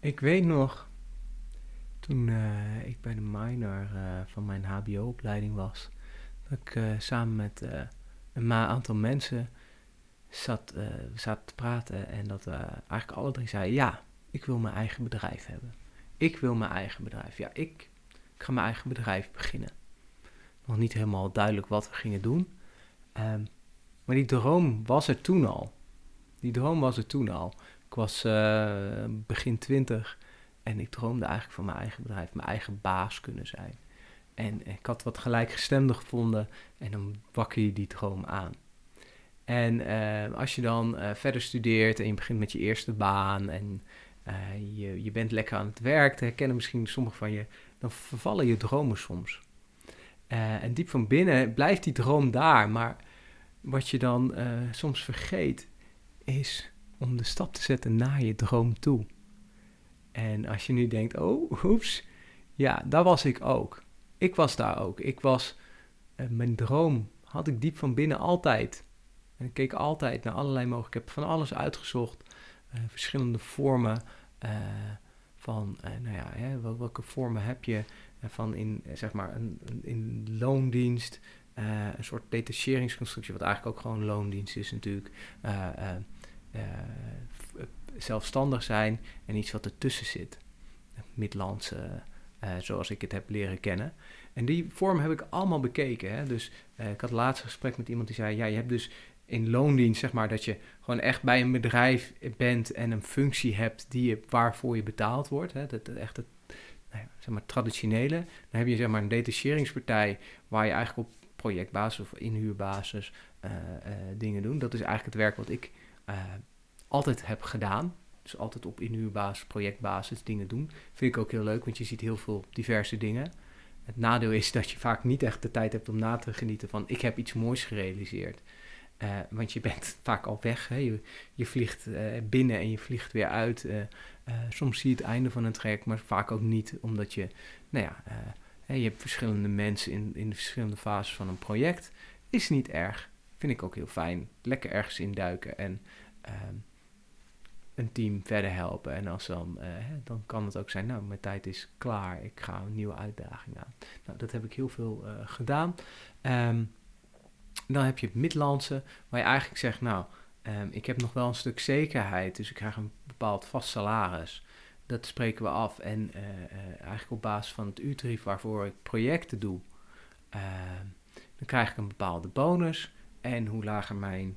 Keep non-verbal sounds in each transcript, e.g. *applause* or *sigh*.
Ik weet nog, toen eh, ik bij de minor eh, van mijn HBO-opleiding was, dat ik eh, samen met een aantal mensen zat, zaten te praten en dat we eigenlijk alle drie zeiden: Ja, ik wil mijn eigen bedrijf hebben. Ik wil mijn eigen bedrijf. Ja, ik, ik ga mijn eigen bedrijf beginnen. Nog niet helemaal duidelijk wat we gingen doen. Ehm, maar die droom was er toen al. Die droom was er toen al. Ik was eh, begin twintig en ik droomde eigenlijk van mijn eigen bedrijf, mijn eigen baas kunnen zijn. En ik had wat gelijkgestemden gevonden en dan wakker je die droom aan. En eh, als je dan eh, verder studeert en je begint met je eerste baan en je, je bent lekker aan het werk, dat herkennen misschien sommigen van je, dan vervallen je dromen soms. En diep van binnen blijft die droom daar, maar wat je dan soms vergeet is om de stap te zetten naar je droom toe. En als je nu denkt, oh, oeps, ja, daar was ik ook. Ik was daar ook. Ik was, eh, mijn droom had ik diep van binnen altijd. En ik keek altijd naar allerlei mogelijkheden. Ik heb van alles uitgezocht. eh, verschillende vormen eh, van, nou ja, hè, wel- welke vormen heb je van in, zeg maar, een, in loondienst. een soort detacheringsconstructie, wat eigenlijk ook gewoon loondienst is natuurlijk. Eh, eh, zelfstandig zijn en iets wat ertussen zit. Midlandse, eh, zoals ik het heb leren kennen. En die vorm heb ik allemaal bekeken. Hè? Dus ik had laatst een gesprek met iemand die zei: Ja, je hebt dus in loondienst, zeg maar, dat je gewoon echt bij een bedrijf bent en een functie hebt die je, waarvoor je betaald wordt. Hè? Dat, echt het nou ja, zeg maar, traditionele. Dan heb je zeg maar een detacheringspartij waar je eigenlijk op projectbasis of inhuurbasis eh, dingen doet. Dat is eigenlijk het werk wat ik eh, altijd heb gedaan. Dus altijd op inhuurbasis, projectbasis dingen doen. Vind ik ook heel leuk, want je ziet heel veel diverse dingen. Het nadeel is dat je vaak niet echt de tijd hebt om na te genieten van ik heb iets moois gerealiseerd. Eh, want je bent *laughs* vaak al weg. Hè? Je, je vliegt eh, binnen en je vliegt weer uit. Soms zie je het einde van een traject, maar vaak ook niet. Omdat je, nou ja, je hebt verschillende mensen in, in de verschillende fases van een project. Is niet erg. Vind ik ook heel fijn. Lekker ergens induiken en ehm, een team verder helpen. En als dan, eh, dan kan het ook zijn, nou, mijn tijd is klaar. Ik ga een nieuwe uitdaging aan. Nou, dat heb ik heel veel eh, gedaan. Ehm, dan heb je het Midlandse, waar je eigenlijk zegt, nou, ehm, ik heb nog wel een stuk zekerheid, dus ik krijg een bepaald vast salaris. Dat spreken we af en eh, eigenlijk op basis van het uurtarief waarvoor ik projecten doe, dan krijg ik een bepaalde bonus. En hoe lager mijn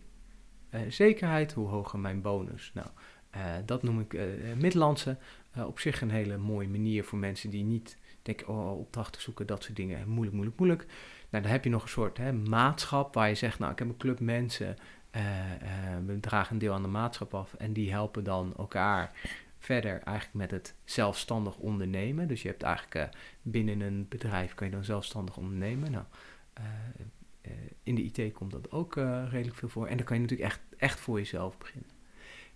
eh, zekerheid, hoe hoger mijn bonus. Nou, eh, dat noem ik. Eh, op zich een hele mooie manier voor mensen die niet denken, oh, opdrachten zoeken, dat soort dingen, moeilijk, moeilijk, moeilijk. Nou, dan heb je nog een soort hè, maatschap waar je zegt, nou, ik heb een club mensen, we dragen een deel aan de maatschap af en die helpen dan elkaar verder eigenlijk met het zelfstandig ondernemen. Dus je hebt eigenlijk binnen een bedrijf kan je dan zelfstandig ondernemen. Nou, in de IT komt dat ook eh, redelijk veel voor. En dan kan je natuurlijk echt, echt voor jezelf beginnen.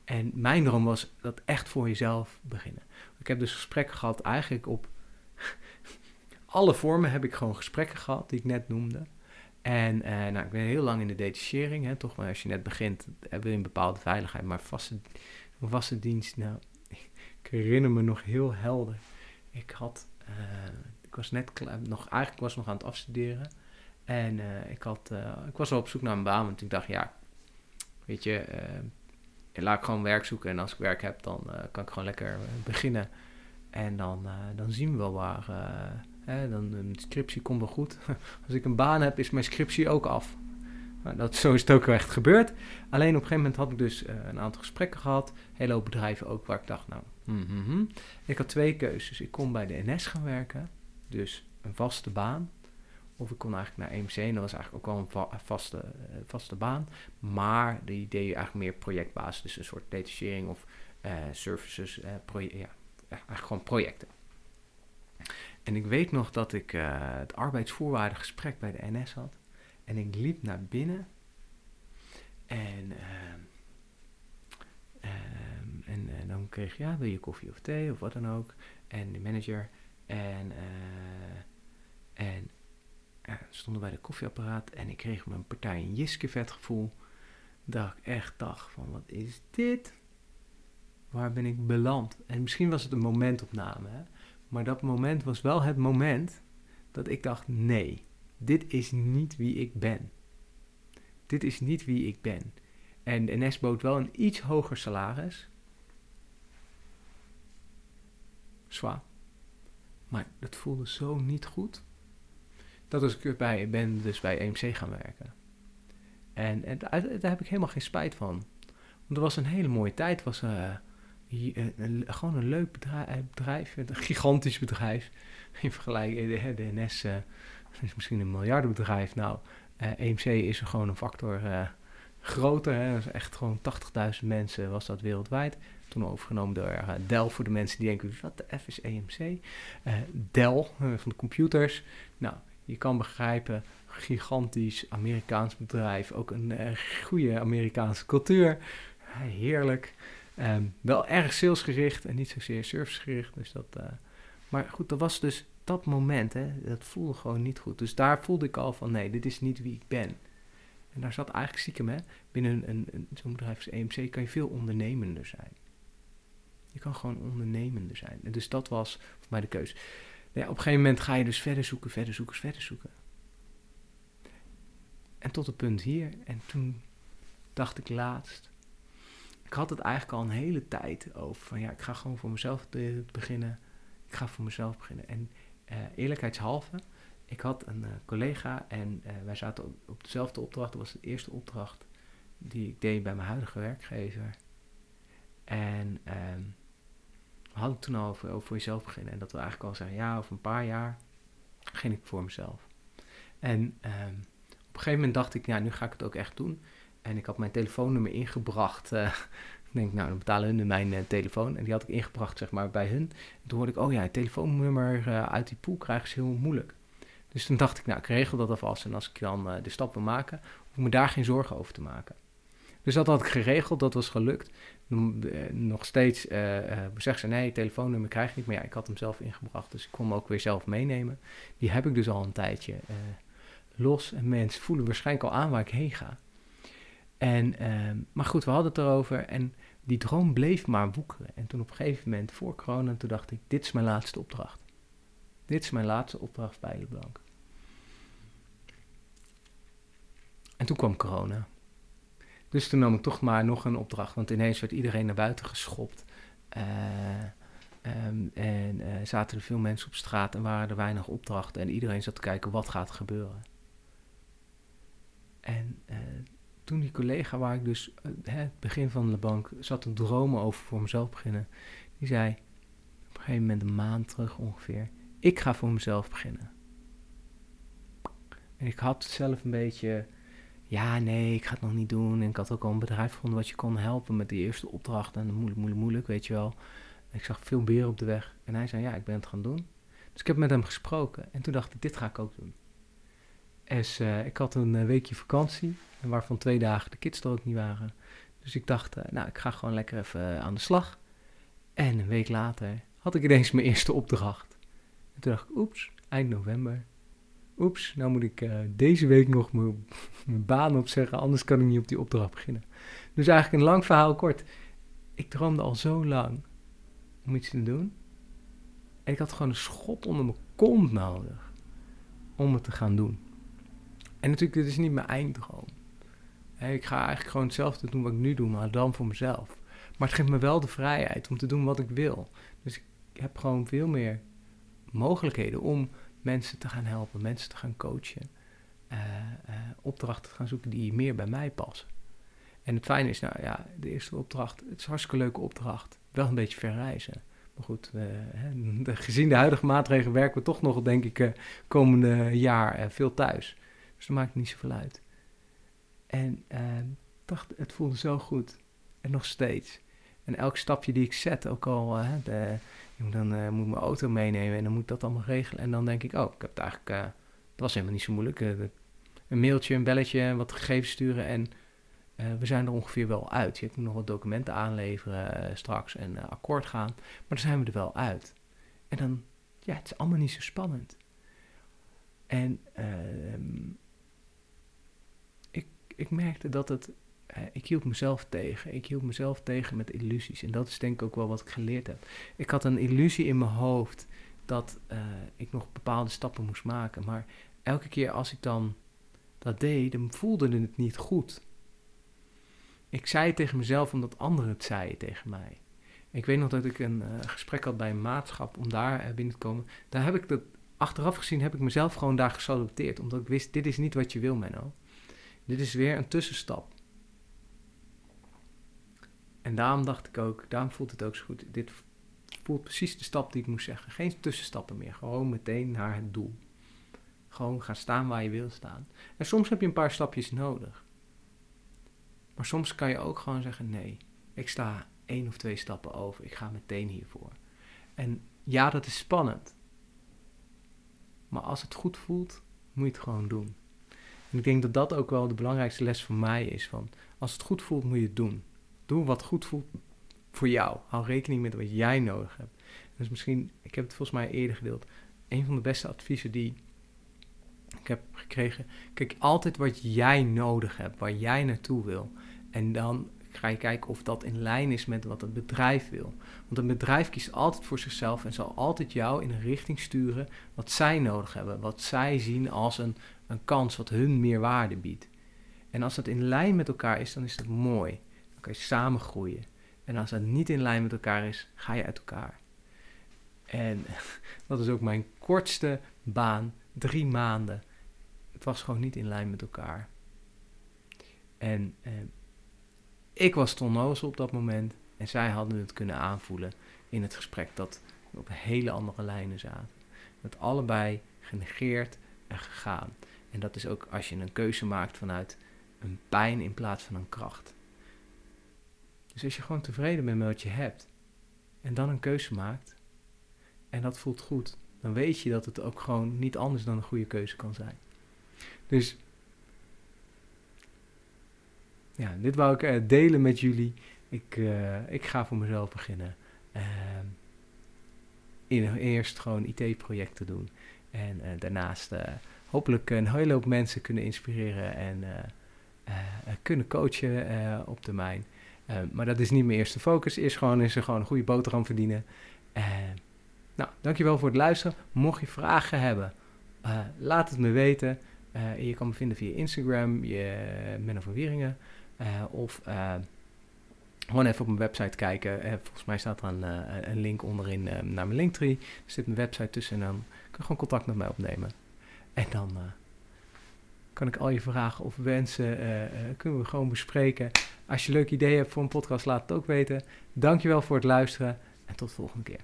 En mijn droom was dat echt voor jezelf beginnen. Ik heb dus gesprekken gehad eigenlijk op *laughs* alle vormen heb ik gewoon gesprekken gehad die ik net noemde. En eh, nou, ik ben heel lang in de detachering, hè, toch maar als je net begint hebben we een bepaalde veiligheid, maar vaste, vaste dienst, nou, *laughs* ik herinner me nog heel helder. Ik had, eh, ik was net nog, eigenlijk was nog aan het afstuderen. En eh, ik, had, eh, ik was al op zoek naar een baan, want ik dacht, ja, weet je, eh, laat ik gewoon werk zoeken. En als ik werk heb, dan kan ik gewoon lekker beginnen. En dan, dan zien we wel waar. hè, dan een scriptie komt wel goed. *laughs* Als ik een baan heb, is mijn scriptie ook af. Nou, dat, zo is het ook wel echt gebeurd. Alleen op een gegeven moment had ik dus een aantal gesprekken gehad. Hele hoop bedrijven ook waar ik dacht, nou, hmm, hmm, hmm. Ik had twee keuzes. Ik kon bij de NS gaan werken, dus een vaste baan. Of ik kon eigenlijk naar EMC en dat was eigenlijk ook wel een va- vaste, eh, vaste baan. Maar die deed je eigenlijk meer projectbasis, dus een soort detachering of eh, services, eh, ja, eigenlijk gewoon projecten. En ik weet nog dat ik het arbeidsvoorwaardengesprek bij de NS had. En ik liep naar binnen. En, ehm, ehm, en dan kreeg je, ja, wil je koffie of thee of wat dan ook. En de manager. En, eh, en ja, stonden bij de koffieapparaat. En ik kreeg een partij een Jiske vet gevoel. Dat ik echt dacht van, wat is dit? waar ben ik beland? En misschien was het een momentopname, hè? maar dat moment was wel het moment dat ik dacht: nee, dit is niet wie ik ben. Dit is niet wie ik ben. En NS bood wel een iets hoger salaris. Zwaar. Maar dat voelde zo niet goed. Dat als ik erbij ben, dus bij EMC gaan werken. En, en daar, heb ik helemaal geen spijt van. Want het was een hele mooie tijd. Het was uh, gewoon een leuk bedrijf, bedrijf, een gigantisch bedrijf. *laughs* In vergelijking, de, de NS uh, *laughs* is misschien een miljardenbedrijf. Nou, EMC is er gewoon een factor groter. Hè. Dat is echt gewoon 80.000 mensen was dat wereldwijd. Toen overgenomen door Dell voor de mensen die denken, wat de F is EMC? Dell van de computers. Nou, je kan begrijpen, gigantisch Amerikaans bedrijf. Ook een uh, goede Amerikaanse cultuur. heerlijk. Um, wel erg salesgericht en niet zozeer servicegericht. Dus dat, uh, maar goed, dat was dus dat moment. Hè, dat voelde gewoon niet goed. Dus daar voelde ik al van, nee, dit is niet wie ik ben. En daar zat eigenlijk stiekem, hè, binnen een, een, zo'n bedrijf als EMC kan je veel ondernemender zijn. Je kan gewoon ondernemender zijn. En dus dat was voor mij de keuze. Ja, op een gegeven moment ga je dus verder zoeken, verder zoeken, verder zoeken. En tot het punt hier. En toen dacht ik laatst. Ik had het eigenlijk al een hele tijd over. Van ja, ik ga gewoon voor mezelf beginnen. Ik ga voor mezelf beginnen. En uh, eerlijkheidshalve. Ik had een uh, collega en uh, wij zaten op, dezelfde opdracht. Dat was de eerste opdracht die ik deed bij mijn huidige werkgever. En um, hadden het toen al over, voor jezelf beginnen. En dat we eigenlijk al zeggen, ja, over een paar jaar ging ik voor mezelf. En um, op een gegeven moment dacht ik, ja, nu ga ik het ook echt doen. En ik had mijn telefoonnummer ingebracht. Uh, *laughs* ik denk, nou, dan betalen hun mijn uh, telefoon. En die had ik ingebracht, zeg maar, bij hun. En toen hoorde ik, oh ja, het telefoonnummer uh, uit die pool krijgen ze heel moeilijk. Dus toen dacht ik, nou, ik regel dat alvast. En als ik dan de stap wil maken, hoef ik me daar geen zorgen over te maken. Dus dat had ik geregeld, dat was gelukt. Nog steeds uh, zegt ze, nee, telefoonnummer krijg ik niet. Maar ja, ik had hem zelf ingebracht, dus ik kon hem ook weer zelf meenemen. Die heb ik dus al een tijdje los. En mensen voelen waarschijnlijk al aan waar ik heen ga. En, ehm, maar goed, we hadden het erover en die droom bleef maar woekeren. En toen op een gegeven moment, voor corona, toen dacht ik, dit is mijn laatste opdracht. Dit is mijn laatste opdracht bij Leblanc. En toen kwam corona. Dus toen nam ik toch maar nog een opdracht, want ineens werd iedereen naar buiten geschopt. Uh, um, en uh, zaten er veel mensen op straat en waren er weinig opdrachten. En iedereen zat te kijken wat gaat gebeuren. En uh, toen die collega waar ik dus het begin van de bank zat te dromen over voor mezelf beginnen. Die zei op een gegeven moment een maand terug ongeveer. Ik ga voor mezelf beginnen. En ik had zelf een beetje ja, nee, ik ga het nog niet doen. En ik had ook al een bedrijf gevonden wat je kon helpen met die eerste opdracht. En moeilijk, moeilijk, moeilijk, weet je wel. Ik zag veel beren op de weg. En hij zei, ja, ik ben het gaan doen. Dus ik heb met hem gesproken. En toen dacht ik, dit ga ik ook doen. Dus uh, ik had een uh, weekje vakantie. Waarvan twee dagen de kids er ook niet waren. Dus ik dacht, uh, nou, ik ga gewoon lekker even aan de slag. En een week later had ik ineens mijn eerste opdracht. En toen dacht ik, oeps, eind november oeps, nou moet ik uh, deze week nog mijn, *laughs* mijn baan opzeggen, anders kan ik niet op die opdracht beginnen. Dus eigenlijk een lang verhaal kort. Ik droomde al zo lang om iets te doen. En ik had gewoon een schot onder mijn kont nodig om het te gaan doen. En natuurlijk, dit is niet mijn einddroom. Ik ga eigenlijk gewoon hetzelfde doen wat ik nu doe, maar dan voor mezelf. Maar het geeft me wel de vrijheid om te doen wat ik wil. Dus ik heb gewoon veel meer mogelijkheden om mensen te gaan helpen, mensen te gaan coachen, uh, uh, opdrachten te gaan zoeken die meer bij mij passen. En het fijne is, nou ja, de eerste opdracht, het is een hartstikke leuke opdracht. Wel een beetje verreizen. Maar goed, *laughs* gezien de huidige maatregelen werken we toch nog, denk ik, komende jaar veel thuis. Dus dat maakt niet zoveel uit. En dacht, het voelde zo goed. En nog steeds. En elk stapje die ik zet, ook al de, dan uh, moet ik mijn auto meenemen en dan moet ik dat allemaal regelen. En dan denk ik, oh, ik heb het eigenlijk, uh, dat was helemaal niet zo moeilijk. Een mailtje, een belletje, wat gegevens sturen en we zijn er ongeveer wel uit. Je moet nog wat documenten aanleveren straks en akkoord gaan. Maar dan zijn we er wel uit. En dan, ja, het is allemaal niet zo spannend. En ehm, ik, ik merkte dat het ik hield mezelf tegen. Ik hield mezelf tegen met illusies. En dat is denk ik ook wel wat ik geleerd heb. Ik had een illusie in mijn hoofd dat uh, ik nog bepaalde stappen moest maken. Maar elke keer als ik dan dat deed, dan voelde het niet goed. Ik zei het tegen mezelf omdat anderen het zeiden tegen mij. Ik weet nog dat ik een uh, gesprek had bij een maatschap om daar binnen te komen. Daar heb ik dat, achteraf gezien, heb ik mezelf gewoon daar gesaluteerd. Omdat ik wist, dit is niet wat je wil, Menno. Dit is weer een tussenstap. En daarom dacht ik ook, daarom voelt het ook zo goed. Dit voelt precies de stap die ik moest zeggen. Geen tussenstappen meer. Gewoon meteen naar het doel. Gewoon gaan staan waar je wil staan. En soms heb je een paar stapjes nodig. Maar soms kan je ook gewoon zeggen: nee, ik sta één of twee stappen over. Ik ga meteen hiervoor. En ja, dat is spannend. Maar als het goed voelt, moet je het gewoon doen. En ik denk dat dat ook wel de belangrijkste les voor mij is. Van als het goed voelt, moet je het doen. Doe wat goed voelt voor jou. Hou rekening met wat jij nodig hebt. Dus misschien, ik heb het volgens mij eerder gedeeld. Een van de beste adviezen die ik heb gekregen. Kijk altijd wat jij nodig hebt, waar jij naartoe wil. En dan ga je kijken of dat in lijn is met wat het bedrijf wil. Want een bedrijf kiest altijd voor zichzelf en zal altijd jou in een richting sturen wat zij nodig hebben. Wat zij zien als een, een kans, wat hun meer waarde biedt. En als dat in lijn met elkaar is, dan is dat mooi. Kan je samen groeien. En als dat niet in lijn met elkaar is, ga je uit elkaar. En *laughs* dat is ook mijn kortste baan, drie maanden. Het was gewoon niet in lijn met elkaar. En eh, ik was onnozel op dat moment. En zij hadden het kunnen aanvoelen in het gesprek dat we op hele andere lijnen zaten. Dat allebei genegeerd en gegaan. En dat is ook als je een keuze maakt vanuit een pijn in plaats van een kracht. Dus als je gewoon tevreden bent met wat je hebt en dan een keuze maakt en dat voelt goed, dan weet je dat het ook gewoon niet anders dan een goede keuze kan zijn. Dus ja, dit wou ik uh, delen met jullie. Ik, uh, ik ga voor mezelf beginnen. Uh, in, eerst gewoon IT-projecten doen. En uh, daarnaast hopelijk een hele hoop mensen kunnen inspireren en kunnen coachen op termijn. Maar dat is niet mijn eerste focus. Eerst gewoon is er gewoon een goede boterham verdienen. nou, dankjewel voor het luisteren. Mocht je vragen hebben, laat het me weten. je kan me vinden via Instagram, je, Menno van Wieringen. Eh, of eh, gewoon even op mijn website kijken. Eh, volgens mij staat er een, een link onderin naar mijn linktree. Er zit mijn website tussen en dan kun je gewoon contact met mij opnemen. En dan kan ik al je vragen of wensen kunnen we gewoon bespreken. Als je leuke ideeën hebt voor een podcast, laat het ook weten. Dankjewel voor het luisteren en tot de volgende keer.